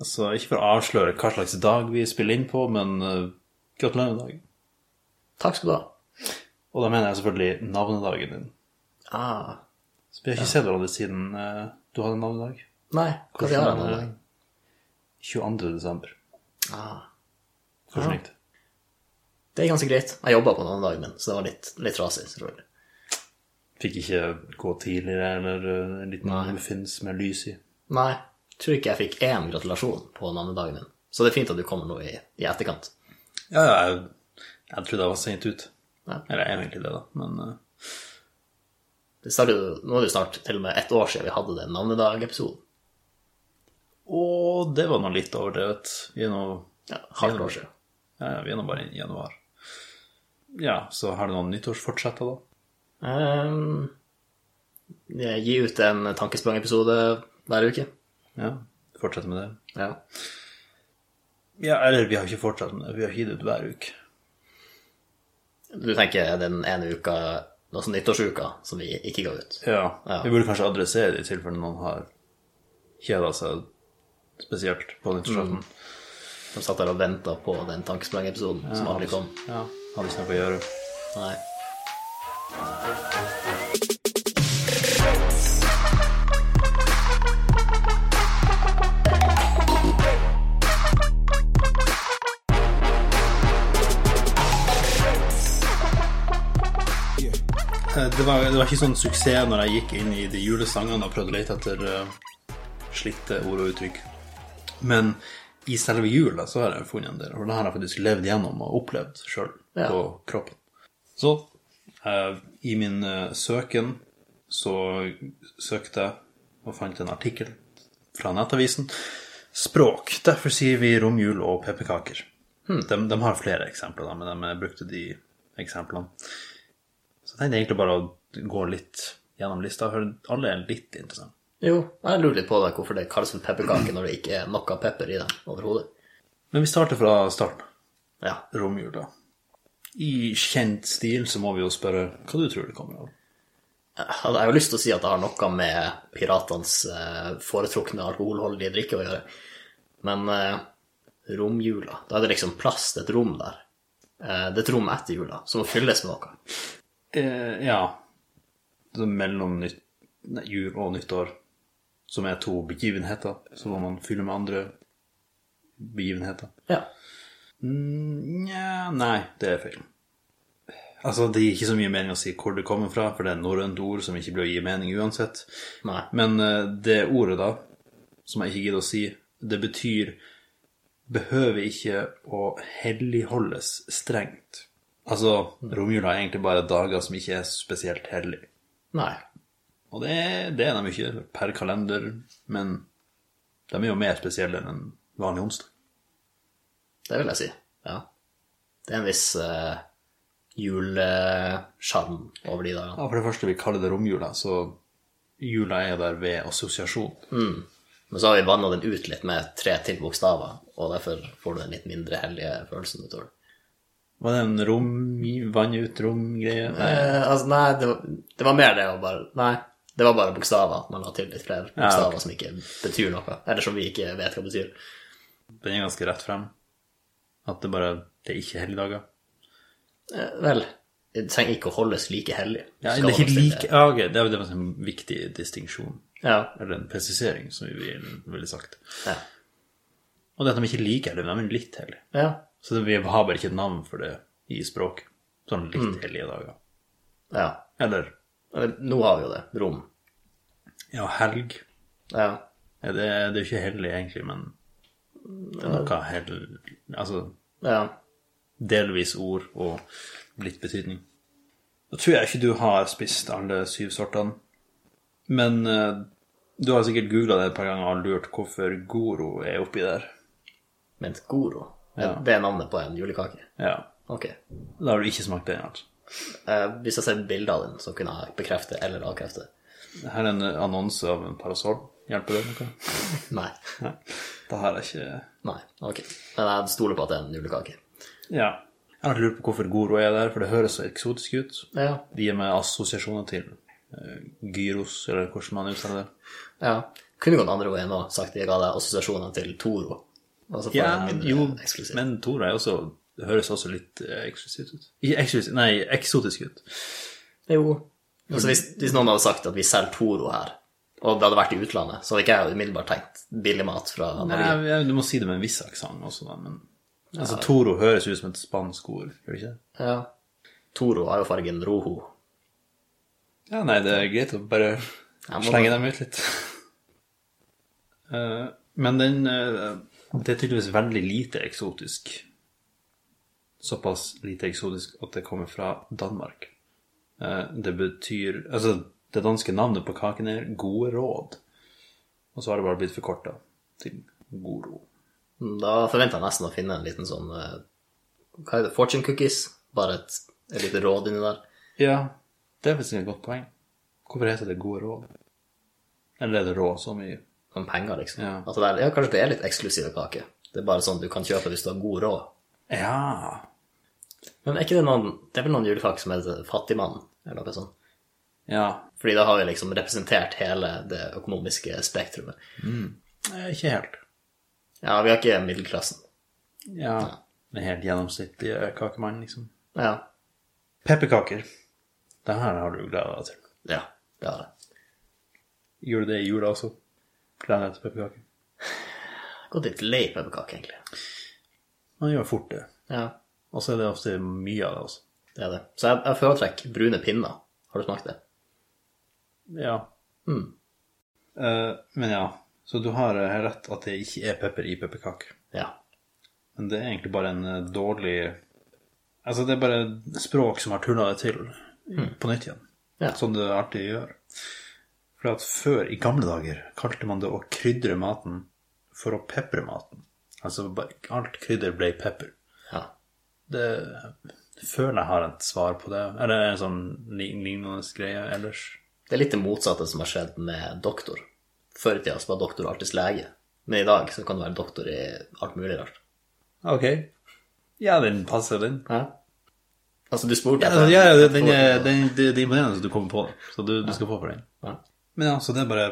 Altså, ikke for å avsløre hva slags dag vi spiller inn på, men uh, gratulerer med dagen. Takk skal du ha. Og da mener jeg selvfølgelig navnedagen din. Ah, Så vi har ikke sett hverandre siden uh, du hadde navnedag. nei, hva har jeg eh, 22. desember. Ah, Hvordan gikk det? det er ganske greit. Jeg jobba på navnedagen min, så det var litt, litt trasig, selvfølgelig. Fikk ikke gå tidligere, eller uh, en liten muffins med lys i. Nei, tror ikke jeg fikk én gratulasjon på navnedagen min. Så det er fint at du kommer nå i, i etterkant. Ja, ja, jeg, jeg trodde jeg var sent ut. Ja. Eller jeg er egentlig det, da, men uh, Det startet, nå er det jo snart til og med ett år siden vi hadde den navnedagepisoden. Og det var nå litt overdrevet. Vi er nå Ja, halvt år siden. ja, ja, vi er nå bare i januar. Ja, så har du noen nyttårsfortsetter, da? Um, gi ut en tankesprang-episode hver uke. Ja, fortsette med det. Ja. Ja, eller vi har ikke fortsatt med det. Vi har gitt ut hver uke. Du tenker den ene uka, altså nyttårsuka, som vi ikke ga ut. Ja, Ja. vi burde kanskje adressere det i tilfelle noen har kjeda seg spesielt på nyttårsaften. De satt der og venta på den tankesprang-episoden som aldri kom. Ja, hadde ikke noe å gjøre. Nei. Det var, det var ikke sånn suksess når jeg gikk inn i de julesangene og prøvde å lete etter uh, slitte ord og uttrykk. Men i selve jula så har jeg funnet en del, og det har jeg faktisk levd gjennom og opplevd sjøl Ja. på kroppen. Så uh, i min uh, søken så søkte jeg og fant en artikkel fra Nettavisen. Språk. Derfor sier vi romjul og pepperkaker. De, de har flere eksempler, da, men de brukte de eksemplene. Så det er egentlig bare å gå litt gjennom lista, alle er litt interessante. Jo, jeg lurer litt på det, hvorfor det kalles en pepperkake når det ikke er noe pepper i den overhodet. Men Men vi starter fra starten. Ja. Romjula. I kjent stil så må vi jo spørre hva du tror det kommer av. Jeg har jo lyst til å si at det har noe med piratenes eh, foretrukne alkoholholdige drikke å gjøre. Men eh, romjula, da er det liksom plass til et rom der. Eh, det er et rom etter jula som må fylles med noe. Eh, ja. Så mellom nytt, nei, jul og nyttår, som er to begivenheter, så må man fylle med andre begivenheter. Ja. Mm, Nja, nei, det er feil. Altså, det gir ikke så mye mening å si hvor det kommer fra, for det er norrønt ord som ikke blir å gi mening uansett. Nei. Men eh, det ordet, da, som jeg ikke gidder å si, det betyr behøver ikke å helligholdes strengt. Altså, romjula er egentlig bare dager som ikke er spesielt hellige. Nei. Og det, det er de ikke per kalender, men de er jo mer spesielle enn en vanlig onsdag. Det vil jeg si. Ja. Det er en viss uh, julesjarm over de dagene. Ja, for det første, vi kaller det romjula, så jula er der ved assosiasjon. Men så har vi vanna den ut litt med tre til bokstaver, og derfor får du den litt mindre hellige følelsen utover. Var det en rom, vann ut rom-greie? Nei. Eh, altså, nei, det var, det var mer det å bare Nei, det var bare bokstaver. Man la til litt flere bokstaver ok. som ikke betyr noe, eller som vi ikke vet hva betyr. Den er ganske rett frem. At det bare Det er ikke helligdager. Eh, vel, det trenger ikke å holdes like hellig. Ja, det er ikke like ja, ok, det er det var en viktig distinksjon. Ja. Eller en presisering, som vi vil- ville sagt. Ja. Og det at de ikke liker hellige, de er litt hellige. ja. Så det, vi har bare ikke navn for det i språk. Sånn litt hellige dager. ja. Eller Eller, nå har vi jo det. Rom. ja, helg. Ja. Ja, det, det er jo ikke hellig egentlig, men det er noe hell... Altså ja. delvis ord og litt betydning. Da tror jeg ikke du har spist alle syv sortene, men uh, du har sikkert googla det et par ganger og lurt hvorfor Goro er oppi der. Ment Goro. Ja. Det er navnet på en julekake. Ja, Ok. Da har du ikke smakt den, altså. Eh, hvis jeg ser bilde av den, så kunne jeg bekrefte eller avkrefte. Her er en annonse av en parasoll. Hjelper det noe? Nei. Nei. her er ikke Nei. Ok. Men jeg stoler på at det er en julekake. Ja. Jeg har lurt på hvorfor Goro er der, for det høres så eksotisk ut. Ja. De gir meg assosiasjoner til eh, gyros, eller hvordan man uttaler det. ja. Kunne gått andre veien og sagt jeg ga deg assosiasjoner til Toro. Og så får Ja, jeg jo, eksklusiv. men Toro er også Det høres også litt eh, eksklusivt ut. Eksklusiv, nei, eksotisk ut. Jo. Altså, hvis, hvis noen hadde sagt at vi selger Toro her, og det hadde vært i utlandet, så hadde ikke jeg umiddelbart tenkt billig mat fra Norge. Nei, du må si det med en viss aksent også, da, men altså, Toro høres ut som et spansk ord, gjør det ikke? Ja. Toro har jo fargen rojo. Ja, nei, det er greit å bare slenge dem ut litt. Eh, men den eh, Det er tydeligvis veldig lite eksotisk. Såpass lite eksotisk at det kommer fra Danmark. Eh, det betyr Altså, det danske navnet på kaken er Gode råd. Og så har det bare blitt forkorta til Goro. Da forventer jeg nesten å finne en liten sånn eh, Hva er det? Fortune cookies? Bare et, et lite råd inni der. Ja, det er faktisk et godt poeng. Hvorfor heter det Gode råd? Eller er det rå så mye? Som penger, liksom. Ja. Det er, ja, kanskje det er litt eksklusive kaker. Det er bare sånn du kan kjøpe hvis du har god råd. Ja Men er ikke det noen Det er vel noen julekaker som heter Fattigmann, eller noe sånt? Ja. Fordi da har vi liksom representert hele det økonomiske spektrumet. Mm. Ikke helt. Ja, vi har ikke middelklassen. Ja. Den helt gjennomsnittlige kakemannen, liksom. Ja. Pepperkaker. Det her har du gleda deg til. Ja, det har jeg. Gjorde du det i jula også? Til? Gått litt lei pepperkake, egentlig. Man gjør fort det. Ja, Og så er det ofte mye av det også. det er det. Så jeg, jeg foretrekker brune pinner. Har du smakt det? Ja. Mm. Uh, men ja, så du har eh, rett at det ikke er pepper i pepperkake. Ja. Men det er egentlig bare en eh, dårlig Altså, det er bare språk som har tulla det til på nytt igjen. Ja. Som det alltid gjør. For at før, i gamle dager, kalte man det å krydre maten for å pepre maten. Altså alt krydder ble pepper. ja. Det føler jeg har et svar på det. Er det en sånn lignende greie ellers. Det er litt det motsatte som har skjedd med doktor. Før i tida var doktor alltids lege. Men i dag så kan du være doktor i alt mulig rart. Ok. Ja, den passer, den. Hæ? Altså, du spurte Ja, etter- ja, ja, den, den, er imponerende at du kommer på så du, du skal få for den. Ja. Men ja, så det er bare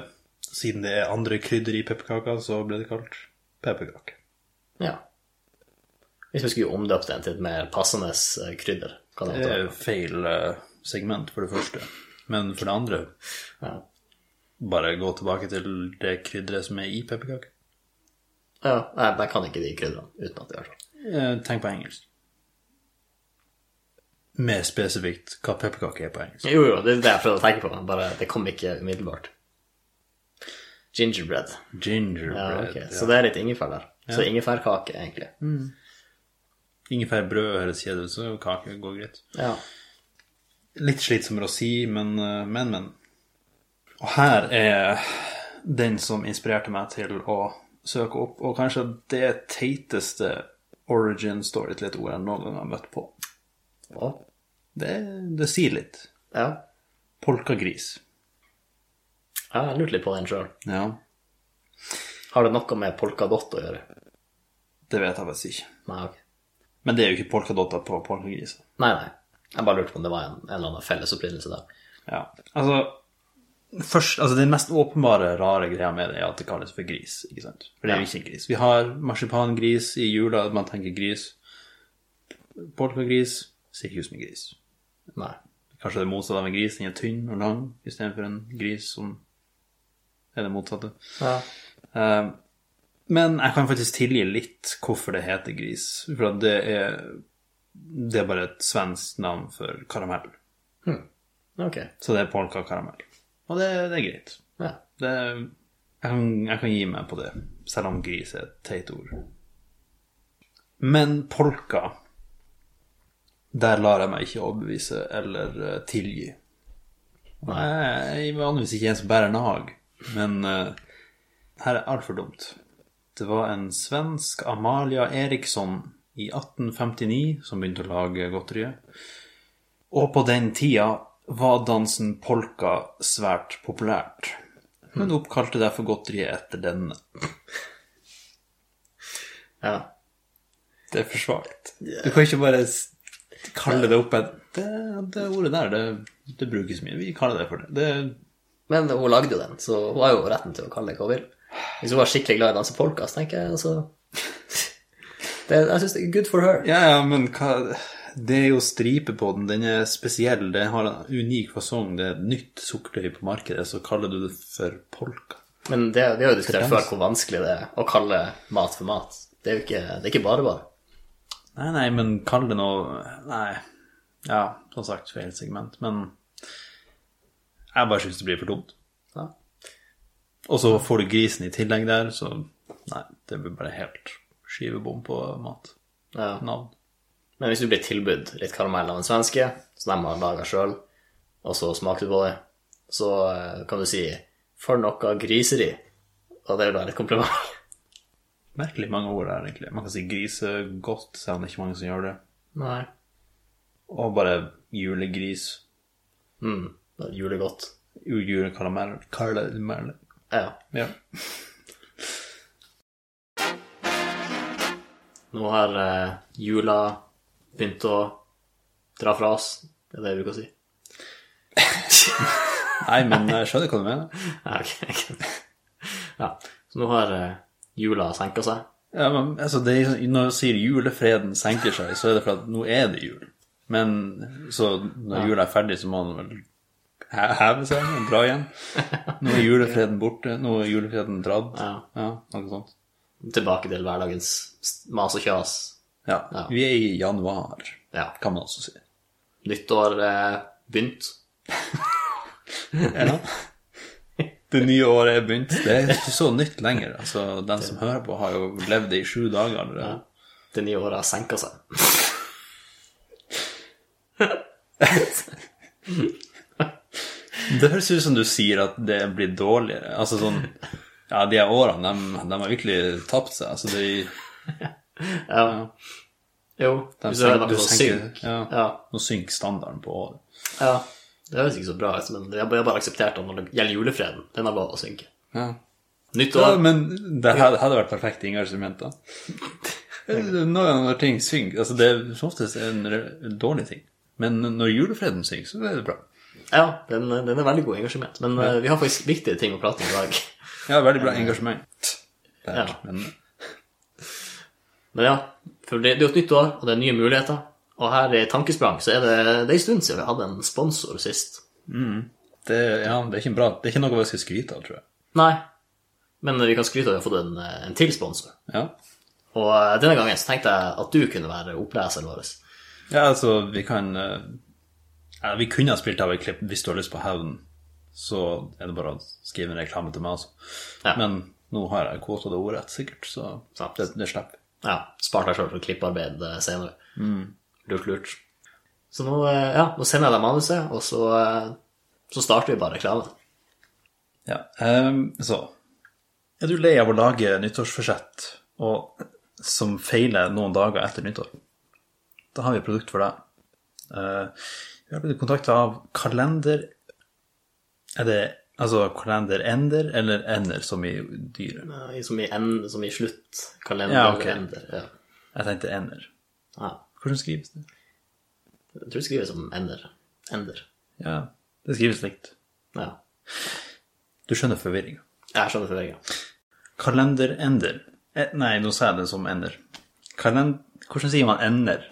Siden det er andre krydder i pepperkaka, så ble det kalt pepperkake. ja. Hvis vi skulle omdøpt den til et mer passende eh, krydder, hva det Det er feil eh, segment, for det første. Men for det andre, Ja. bare gå tilbake til det krydderet som er i pepperkake. ja. Jeg, jeg kan ikke de krydderne uten at det gjør sånn. Eh, Tenk på engelsk. Mer spesifikt hva pepperkake er på engelsk. Jo, jo, det er det jeg prøvde å tenke på, bare det kom ikke umiddelbart. Gingerbread. Ja, Gingerbread. ja. Så det er litt ingefær der. Så ingefærkake, egentlig. Ingefærbrød høres kjedelig ut, så kake går greit. Ja. Litt slitsommere å si, men, eh, men, men. Og her er den som inspirerte meg til å søke opp, og kanskje det teiteste origin story til et ord jeg noen gang har møtt på. Å, Det, det sier litt. ja. Polkagris. Ja, Jeg lurte litt på den sjøl. Ja, Har det noe med polkadott å gjøre? det vet jeg faktisk ikke. Nei, ok. Men det er jo ikke polkadotter på polkagriser. Nei, nei. Jeg bare lurte på om det var en, en eller annen felles opprinnelse der. Ja, altså Først, altså Den mest åpenbare rare greia med det er at det kalles for gris. ikke sant? For det er jo ikke en gris. Vi har marsipangris i jula, man tenker gris. Polkagris ser ikke ut som en gris. Nei. Kanskje det er motsatt av en gris, den er tynn og lang, istedenfor en gris som er det motsatte. Ja. Uh, men jeg kan faktisk tilgi litt hvorfor det heter gris. For det er, det er bare et svensk navn for karamell. Ok. Så det er polka karamell. Og det, det er greit. Ja. Det, jeg, kan, jeg kan gi meg på det, selv om gris er et teit ord. Men polka, der lar jeg meg ikke overbevise eller uh, tilgi. Jeg er vanligvis ikke en som bærer nag, men uh, her er altfor dumt. Det var en svensk Amalia Eriksson i 1859 som begynte å lage godteriet. Og på den tida var dansen polka svært populært. Hun oppkalte derfor godteriet etter denne. ja. Det er for svakt. Du kan ikke bare kalle det opp et det, det ordet der, det, det brukes mye. Vi kaller det for det. Det, Men hun lagde jo den, så hun har jo retten til å kalle det hva hun vil. Hvis hun var skikkelig glad i å danse polka, så tenker jeg altså det, Jeg syns det er good for her. Ja, ja, men hva Det er jo stripe på den. Den er spesiell. Den har en unik fasong. Det er et nytt sukkertøy på markedet, så kaller du det for polka. Men det, vi har jo diskutert før hvor vanskelig det er å kalle mat for mat. Det er jo ikke, det er ikke bare bare. Nei, nei, men kall det noe Nei. Ja, som sagt, feil segment. Men jeg bare syns det blir for dumt. Ja. Og så får du grisen i tillegg der, så nei, det blir bare helt skivebom på mat. Ja. Navn. Men hvis du blir tilbudt litt karamell av en svenske, som de har laga sjøl, og så smaker du på det, så eh, kan du si 'for noe griseri'. Og det er da et kompliment. Merkelig mange ord der, egentlig. Man kan si grisegodt, selv om det er ikke mange som gjør det. Nei. Og bare julegris. Mm, det er julegodt. Julekaramell. Karamell. Ja. Ja. Nå har eh, jula begynt å dra fra oss. Det er det vi bruker å si. Nei, men jeg skjønner hva du mener. Ja, ok. ja. Så nå har eh, jula senker seg. Ja, men altså, det er, sånn- Når du sier julefreden senker seg, så er det for at nå er det jul. Men så når jula er ferdig, så må den vel heve seg og dra igjen. Nå er julefreden borte, nå er julefreden dratt. Ja. Ja, noe sånt. Tilbake til hverdagens mas og kjas. Ja, Ja. vi er i januar, Ja. kan man også si. Nyttår eh, begynt. Ja. Det nye året er begynt. Det er ikke så nytt lenger. Altså, den som hører på, har jo levd det i sju dager allerede. Det nye året har senka seg. Det høres ut som du sier at det blir dårligere. Altså sånn Ja, de her årene, de, de har virkelig tapt seg. Altså, de, Ja. Jo, de hvis du hører noe synk. Ja, Ja. Nå synker standarden på året. ja. Det høres ikke så bra ut, men jeg har bare akseptert det når det gjelder julefreden, den har lov å synke. Ja. Nyttår Ja, men det hadde, hadde vært perfekt inngangsmoment, da. Når ting synker altså Det er som oftest en dårlig ting. Men når julefreden synker, så er det bra. Ja, den, den er veldig god engasjement. Men eh, vi har faktisk viktige ting å prate om i dag. Ja, veldig bra engasjement. Der, Ja. Men Men ja, for det, det er jo et nytt år, og det er nye muligheter. Og her i Tankesprang så er det, det er en stund siden vi hadde en sponsor sist. det, ja, det er ikke bra. Det er ikke noe vi skal skryte av, tror jeg. Nei, men vi kan skryte av at vi har fått en, en til sponsor. Ja. Og eh, denne gangen så tenkte jeg at du kunne være oppleseren vår. Ja, altså, vi kan eh, ja, Vi kunne ha spilt av et klipp hvis du har lyst på hevn. Så er det bare å skrive en reklame til meg, altså. Ja. Men nå har jeg kvota det ordrett, sikkert, så Sant. det, det slipper. Ja, spart deg sjøl for klipparbeid senere. senere. Lurt, lurt. Så nå, eh, ja, nå sender jeg deg manuset, og så, eh, så starter vi bare reklamen. Ja, um, så Er du lei av å lage nyttårsforsett og, som feiler noen dager etter nyttår? Da har vi et produkt for deg. Uh, vi har blitt kontakta av Kalender Er det altså kalenderender eller ender som i dyret? Nei, Som i, en, som i slutt, kalender, Ja, okay. ender. Ja. Jeg tenkte ender. Ja. Hvordan skrives det? Jeg tror det skrives som ender. Ender. Ja, det skrives likt. Ja. Du skjønner forvirringa. Jeg skjønner forvirringa. Kalenderender. Eh, nei, nå sa jeg det som ender. Kalend... Hvordan sier man ender?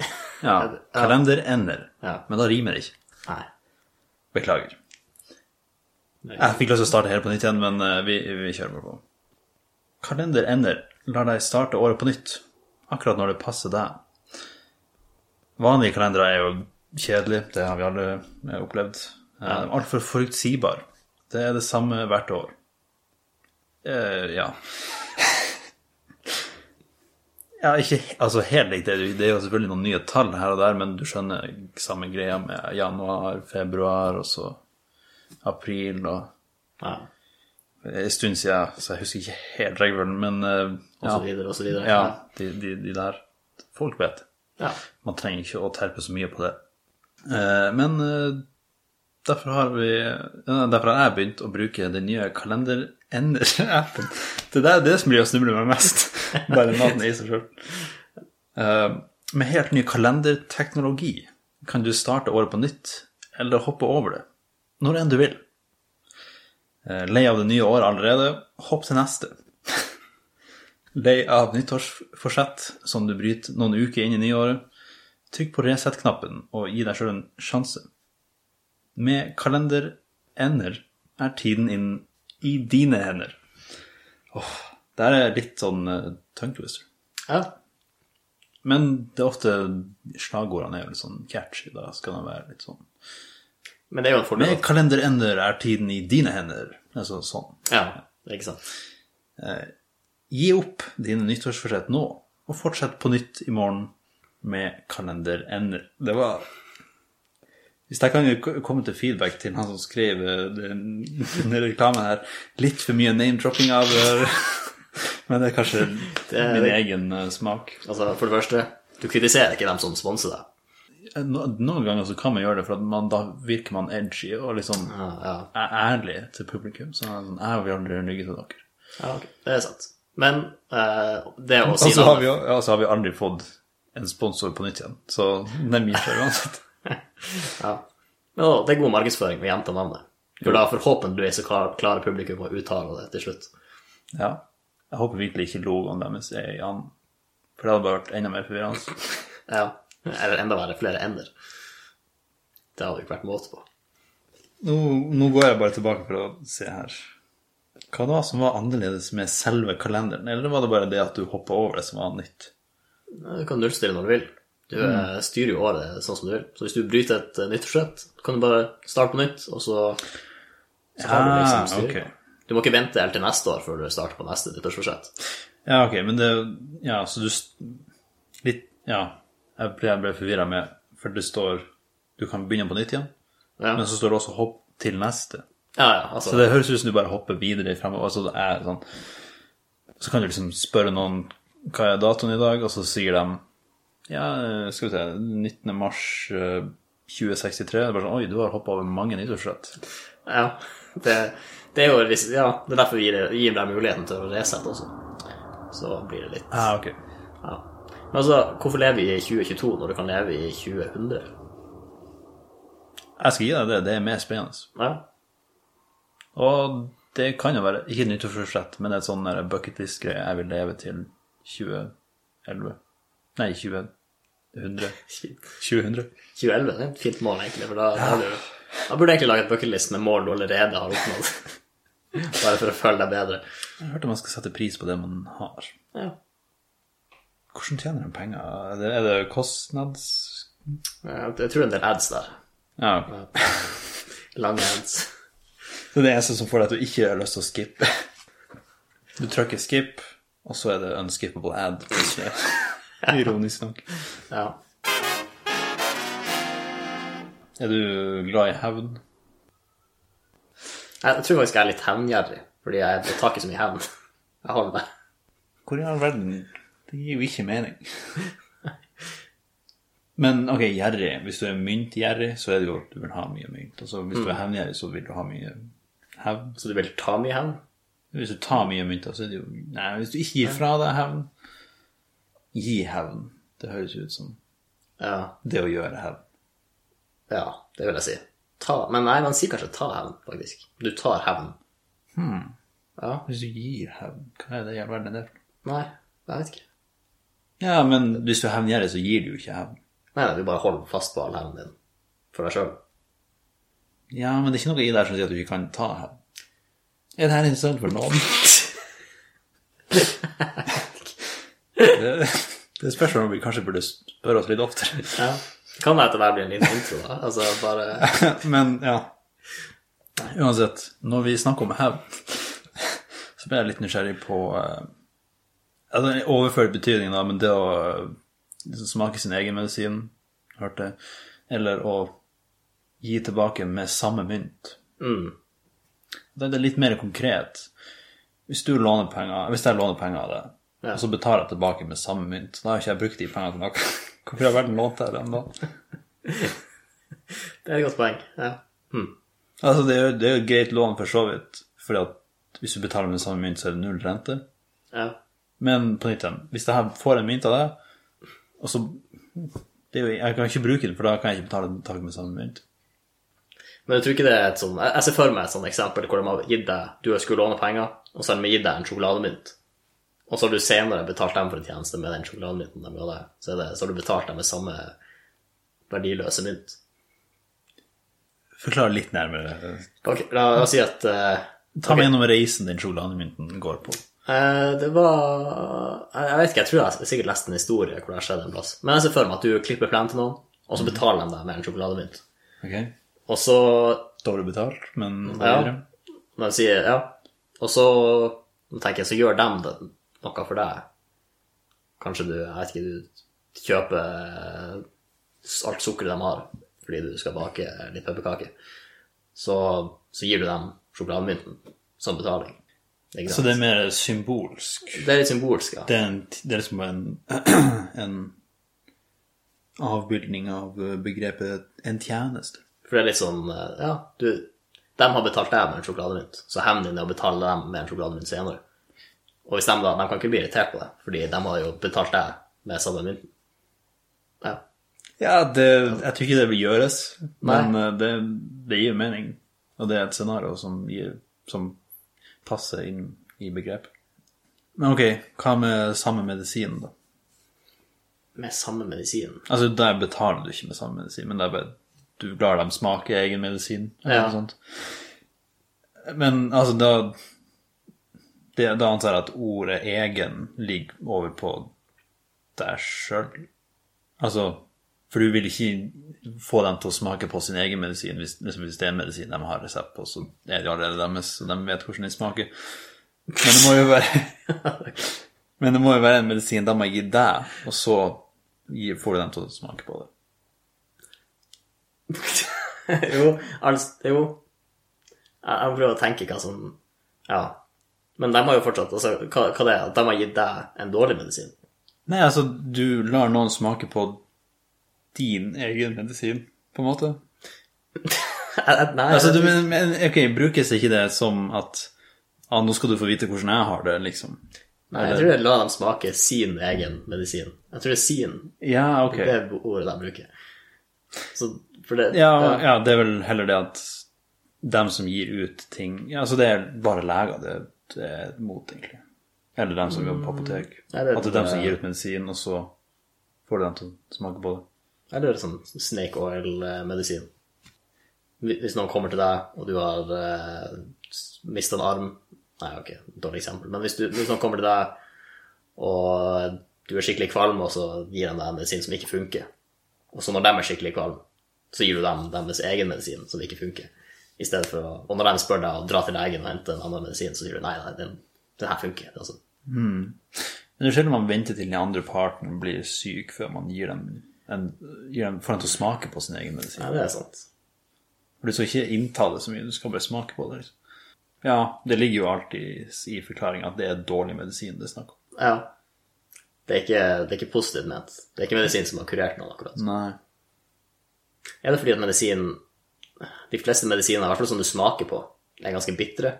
Ja, kalenderender. Ja. Men da rimer det ikke. Nei. Beklager. Jeg fikk lyst til å starte helt på nytt igjen, men eh, vi, vi kjører bare på. Kalenderender lar deg starte året på nytt, akkurat når det passer deg. Vanlige kalendere er jo kjedelig, det har vi alle eh, opplevd. Ja. Altfor forutsigbar. Det er det samme hvert år. Uh, ja. Ja, ikke altså helt likt. Det, det er jo selvfølgelig noen nye tall her og der, men du skjønner samme greia med januar, februar og så april og Ja. En stund siden, så jeg husker ikke helt regelen, men ja. Og så videre, og så videre. ja, de, de, de der Folk vet. Ja. Man trenger ikke å terpe så mye på det. Eh, men eh, derfor har vi Derfor har jeg begynt å bruke den nye kalenderender-appen. Det er det som blir å snuble meg mest. Bare navnet i seg sjøl. med helt ny kalenderteknologi kan du starte året på nytt, eller hoppe over det. Når enn du vil. Eh, Lei av det nye året allerede? Hopp til neste. Lei av nyttårsforsett som du bryter noen uker inn i nyåret? Trykk på reset-knappen og gi deg sjøl en sjanse. Med kalenderender er tiden inn i dine hender. Åh, det er litt sånn uh, tongue twister. Ja. Men det er ofte slagordene er jo litt sånn catchy. Da skal det være litt sånn Men det er jo en fordel. Med kalenderender er tiden i dine hender. Altså sånn. Ja, ikke sant. Gi opp dine nyttårsforsett nå, og fortsett på nytt i morgen med kalenderender. Det var Hvis jeg kan komme til feedback til han som skrev eh, den, denne reklamen her, litt for mye name-dropping av eh, Men det er kanskje Det er- min egen eh, smak. Altså, for det første, du kritiserer ikke dem som sponser deg. Noen ganger så kan man gjøre det, for at man, da virker man edgy og liksom Ja, ja. er ærlig til publikum. Så sånn, jeg vil aldri rygge til dere. ja okay. Det er sant. Men uh, det å Og si så har, vi, jo- ja, så har vi aldri fått en sponsor på nytt igjen, så den gir seg uansett. ja. Men det er god markedsføring å gjenta navnet. For da forhåpentligvis så klar- klarer publikum å uttale det til slutt. Ja. Jeg håper virkelig ikke logoen deres er i anden, for det hadde bare vært enda mer forvirrende. Ja. Eller enda verre, flere ender. Det hadde jo ikke vært måte på. Nå, nå går jeg bare tilbake for å se her. Hva var som var annerledes med selve kalenderen, eller var det bare det at du hoppa over det som var nytt? Du kan nullstille når du vil. Du mm. styrer jo året sånn som du vil. Så hvis du bryter et nyttårsrett, kan du bare starte på nytt, og så, så har du liksom styr. Okay. Du må ikke vente helt til neste år før du starter på neste nyttårsforsett. Ja, ok, men det Ja, så du Litt Ja, jeg ble, jeg ble forvirra med For det står Du kan begynne på nytt igjen, Ja, men så står det også 'hopp til neste'. Ja, ja altså, Så det høres ut som du bare hopper videre fremover. Altså det er sånn Så kan du liksom spørre noen hva er datoen i dag, og så sier de ja, skal vi se 19. mars eh, 2063. Det er bare sånn Oi, du har hoppa over mange nyttårsrett. Ja, det, det er jo ja, det er derfor vi gir, gir deg muligheten til å resette også. Så blir det litt Ah, ok. ja. Men altså, hvorfor lever vi i 2022 når du kan leve i 2000? Jeg skal gi deg det. Det er mer spennende. Ja, Og det kan jo være Ikke et nyttårsforsett, men et sånn der bucket list-greie. Jeg vil leve til 2011. Nei, 2000. 2000. 2011 det er et fint mål, egentlig. For da, da, du, da burde du egentlig lage et bucketlist med mål du allerede har oppnådd. Bare for å føle deg bedre. Jeg hørte man skal sette pris på det man har. Ja. Hvordan tjener de penger? Er det, er det kostnads... Jeg tror det er en del ads der. Ja. Lange ads. Det er det eneste som får deg til å ikke ha lyst til å skippe. Du trykker skip, og så er det unskippable ad. Ironisk nok. Ja. Er du glad i hevn? Jeg tror faktisk jeg er litt hevngjerrig, fordi jeg, tar ikke så mye hevn. Jeg har det. Hvor i all verden? Det gir jo ikke mening. Men ok, gjerrig. Hvis du er myntgjerrig, så er det jo at du vil ha mye mynt. Altså, hvis du er hevngjerrig, så vil du ha mye hevn. Så du vil ta mye hevn? Hvis du tar mye mynter, så er det jo Nei, hvis du ikke gir fra deg hevn Gi hevn. Det høres ut som Ja. det å gjøre hevn. ja, det vil jeg si. Ta, men nei, man sier kanskje ta hevn, faktisk. Du tar hevn. Hmm. Ja. Hvis du gir hevn, hva er det i all verden er det er? Nei, jeg vet ikke. Ja, men hvis du er hevngjerrig, så gir du jo ikke hevn. Nei, nei, du bare holder fast på all hevnen din for deg sjøl. Ja, men det er ikke noe i der som sier at du ikke kan ta. Er det her interessant for noen? det, det spørs om vi kanskje burde spørre oss litt oftere. Ja. Kan det etter hvert bli en liten intro, da. Altså bare Men ja. Uansett, når vi snakker om hevn, så ble jeg litt nysgjerrig på uh, altså, Overført betydning, da, men det å eh, liksom smake sin egen medisin, hørte jeg, eller å gi tilbake med samme mynt. mm. Det er litt mer konkret. Hvis du låner penger, hvis jeg låner penger av deg, Ja. og så betaler jeg tilbake med samme mynt, da har ikke jeg brukt de pengene til noe. Hvorfor har verden lånt deg dem da? Det er et godt poeng. Ja. Hmm. Altså, det er jo det er et greit lån for så vidt, fordi at hvis du betaler med samme mynt, så er det null rente. ja. Men på nytt igjen, hvis jeg får en mynt av deg, og så det jo, Jeg kan ikke bruke den, for da kan jeg ikke betale tilbake med samme mynt. Men jeg tror ikke det er et sånn Jeg jeg ser for meg et sånt eksempel hvor de har gitt deg Du skulle låne penger, og så har de gitt deg en sjokolademynt. Og så har du senere betalt dem for en tjeneste med den sjokolademynten de ga deg. Så, det, så har du betalt dem med samme verdiløse mynt. Forklar litt nærmere. Ok, la oss si at uh, Ta meg gjennom reisen den sjokolademynten går på. Uh, det var Jeg jeg vet ikke, jeg tror jeg har sikkert lest en historie hvor det har skjedd en plass. Men jeg ser for meg at du klipper plenen til noen, og så betaler de deg med en sjokolademynt. Ok? Og så Dårlig betalt, men Ja. Når sier ja, og så tenker jeg, så gjør dem det noe for deg. Kanskje du, jeg vet ikke, du kjøper alt sukkeret de har fordi du skal bake litt pepperkaker. Så, så gir du dem sjokolademynten som betaling. Så det er mer symbolsk. det er litt symbolsk, ja. Det er, en, det er liksom en, en avbildning av begrepet en tjeneste. For det er litt sånn, eh, ja, du, de har betalt deg med en sjokolademynt, så hevnen din er å betale dem med en sjokolademynt senere. Og hvis de da, de kan ikke bli irritert på det, fordi de har jo betalt deg med samme mynten. Ja. Ja, det, jeg tror ikke det vil gjøres, men eh, det, det gir mening. Og det er et scenario som, gir, som passer inn i begrepet. Men ok, hva med samme medisin, da? Med samme medisin. Altså, der betaler du ikke med samme medisin, men det er bare du lar dem smake egen medisin, eller Ja. noe sånt. Men altså, da det, Da antar jeg at ordet 'egen' ligger over på deg sjøl. Altså, for du vil ikke få dem til å smake på sin egen medisin hvis, liksom hvis det er medisin de har resept på, så er det allerede deres, og de vet hvordan den smaker. Men det må jo være Men det må jo være en medisin de har gitt deg, og så får du dem til å smake på det. Jo, altså, jo. Jeg, jeg prøver å tenke hva som Ja. Men de har jo fortsatt altså, hva, hva det er at de har gitt deg en dårlig medisin? Nei, altså, du lar noen smake på din egen medisin, på en måte. Nei, Altså, du, men, men ok, brukes ikke det som at ah, nå skal du få vite hvordan jeg har det, liksom? nei, jeg tror jeg lar dem smake sin egen medisin. Jeg tror det er sin. Ja, ok. Det er ordet de bruker. Så, det, Ja, ja, det er vel heller det at dem som gir ut ting Ja, altså, det er bare leger det, det er mot, egentlig. Eller dem som jobber på apotek. Det er- At det er dem som gir ut medisin, og så får du dem til å smake på det. Eller sånn snake oil-medisin. Hvis noen kommer til deg, og du har uh, mista en arm Nei, ok, dårlig eksempel. Men hvis, du, hvis noen kommer til deg, og du er skikkelig kvalm, og så gir de deg en medisin som ikke funker, og så når de er skikkelig kvalm, så gir du dem deres egen medisin som ikke funker. I stedet for å, Og når de spør deg å dra til legen og hente en annen medisin, så sier du nei, nei, den, den her funker. Altså. Men det er sjelden man venter til den andre parten blir syk før man gir dem en, gir dem, får dem til å smake på sin egen medisin. Ja, det er sant. For du skal ikke innta det så mye, du skal bare smake på det. Liksom. Ja, det ligger jo alltid i forklaringa at det er dårlig medisin det er snakk om. Ja. Det er ikke, det er ikke positivt ment. Det er ikke medisin som har kurert noen, akkurat. Nei. Er det fordi at medisin De fleste medisiner, i hvert fall som du smaker på, er ganske bitre?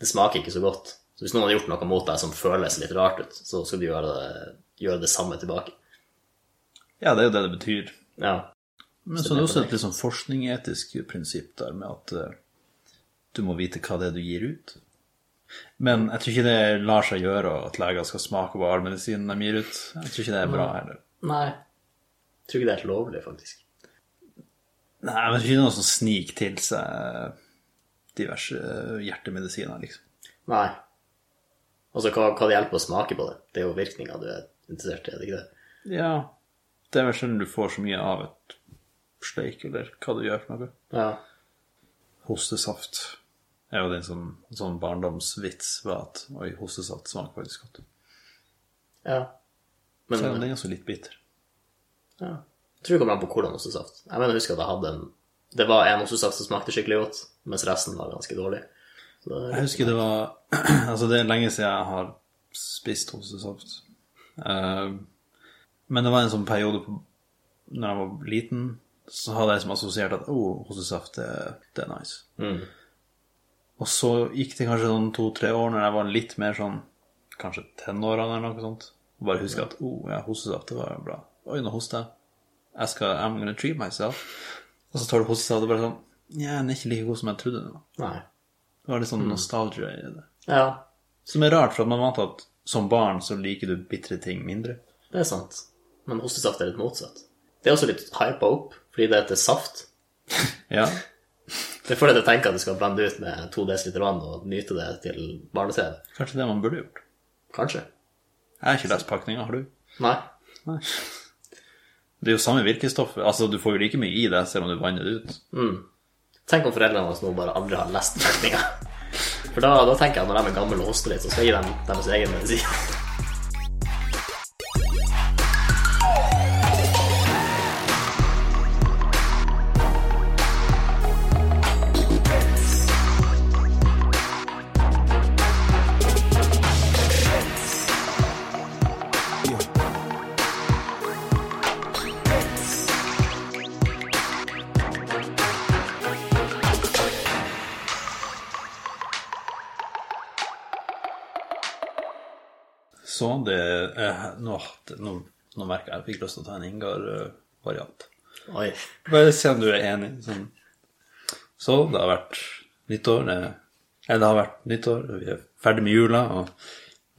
Det smaker ikke så godt. Så hvis noen har gjort noe mot deg som føles litt rart ut, så skal du gjøre det, gjøre det samme tilbake. Ja, det er jo det det betyr. Ja. Men så er det også et litt sånn forskningetisk prinsipp der med at eh, du må vite hva det er du gir ut. Men jeg tror ikke det lar seg gjøre at leger skal smake på all medisinen de gir ut. Jeg tror ikke det er bra heller. Nei. Jeg tror ikke det er helt lovlig, faktisk. Nei, men ikke det er noe som sniker til seg diverse hjertemedisiner, liksom. Nei. Altså, hva, hva det hjelper å smake på det? Det er jo virkninga du er interessert i, er det ikke det? Ja, det er vel sjelden du får så mye av et steik, eller hva du gjør for noe. Ja. Hostesaft er jo det en sånn, sånn barndomsvits var at oi, hostesaft smaker faktisk godt. Ja. Men Selv om den er også litt bitter. ja. Tror det kommer an på hvordan ostesaft. Jeg mener, jeg husker at jeg hadde en Det var en ostesaft som smakte skikkelig godt, mens resten var ganske dårlig. Jeg husker det var Altså, det er lenge siden jeg har spist ostesaft. Uh, men det var en sånn periode på, når jeg var liten, så hadde jeg som assosiert at oh, hostesaft, det, det er nice. Mm. Og så gikk det kanskje sånn to-tre år når jeg var litt mer sånn kanskje tenårene eller noe sånt. Og bare husker at oh, ja, hostesaft, det var bra. Oi, nå hoster jeg. Jeg skal I'm gonna treat myself. Og så tar du hostesaft og det bare sånn Ja, den er ikke like god som jeg trodde den var. Nei. Det var litt sånn nostalgia i det. Ja, Som er rart, for at man vant at som barn så liker du bitre ting mindre. det er sant. Men hostesaft er litt motsatt. Det er også litt hypa opp, fordi det heter saft. Ja. Det får deg til å tenke at du skal blende ut med to dl vann og nyte det til barne-TV. Kanskje det man burde gjort. Kanskje. Jeg har ikke lest pakninga, har du? Nei. Nei. Det er jo samme virkestoff. Altså, du får jo like mye i det selv om du vanner det ut. Tenk om foreldrene våre nå bare aldri har lest tekninga. For da, da tenker jeg at når de er gamle og hoster litt, så skal jeg gi dem deres egen medisin. Det eh, nå, nå, nå merker jeg at jeg fikk lyst til å ta en Ingar-variant. Oi. Bare se om du er enig. Sånn. Så det har vært nyttår. Det, eh, det har vært nyttår, vi er ferdig med jula. Og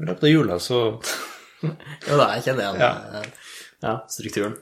i løpet av jula så Jo da, jeg kjenner igjen Ja. eh, ja, strukturen.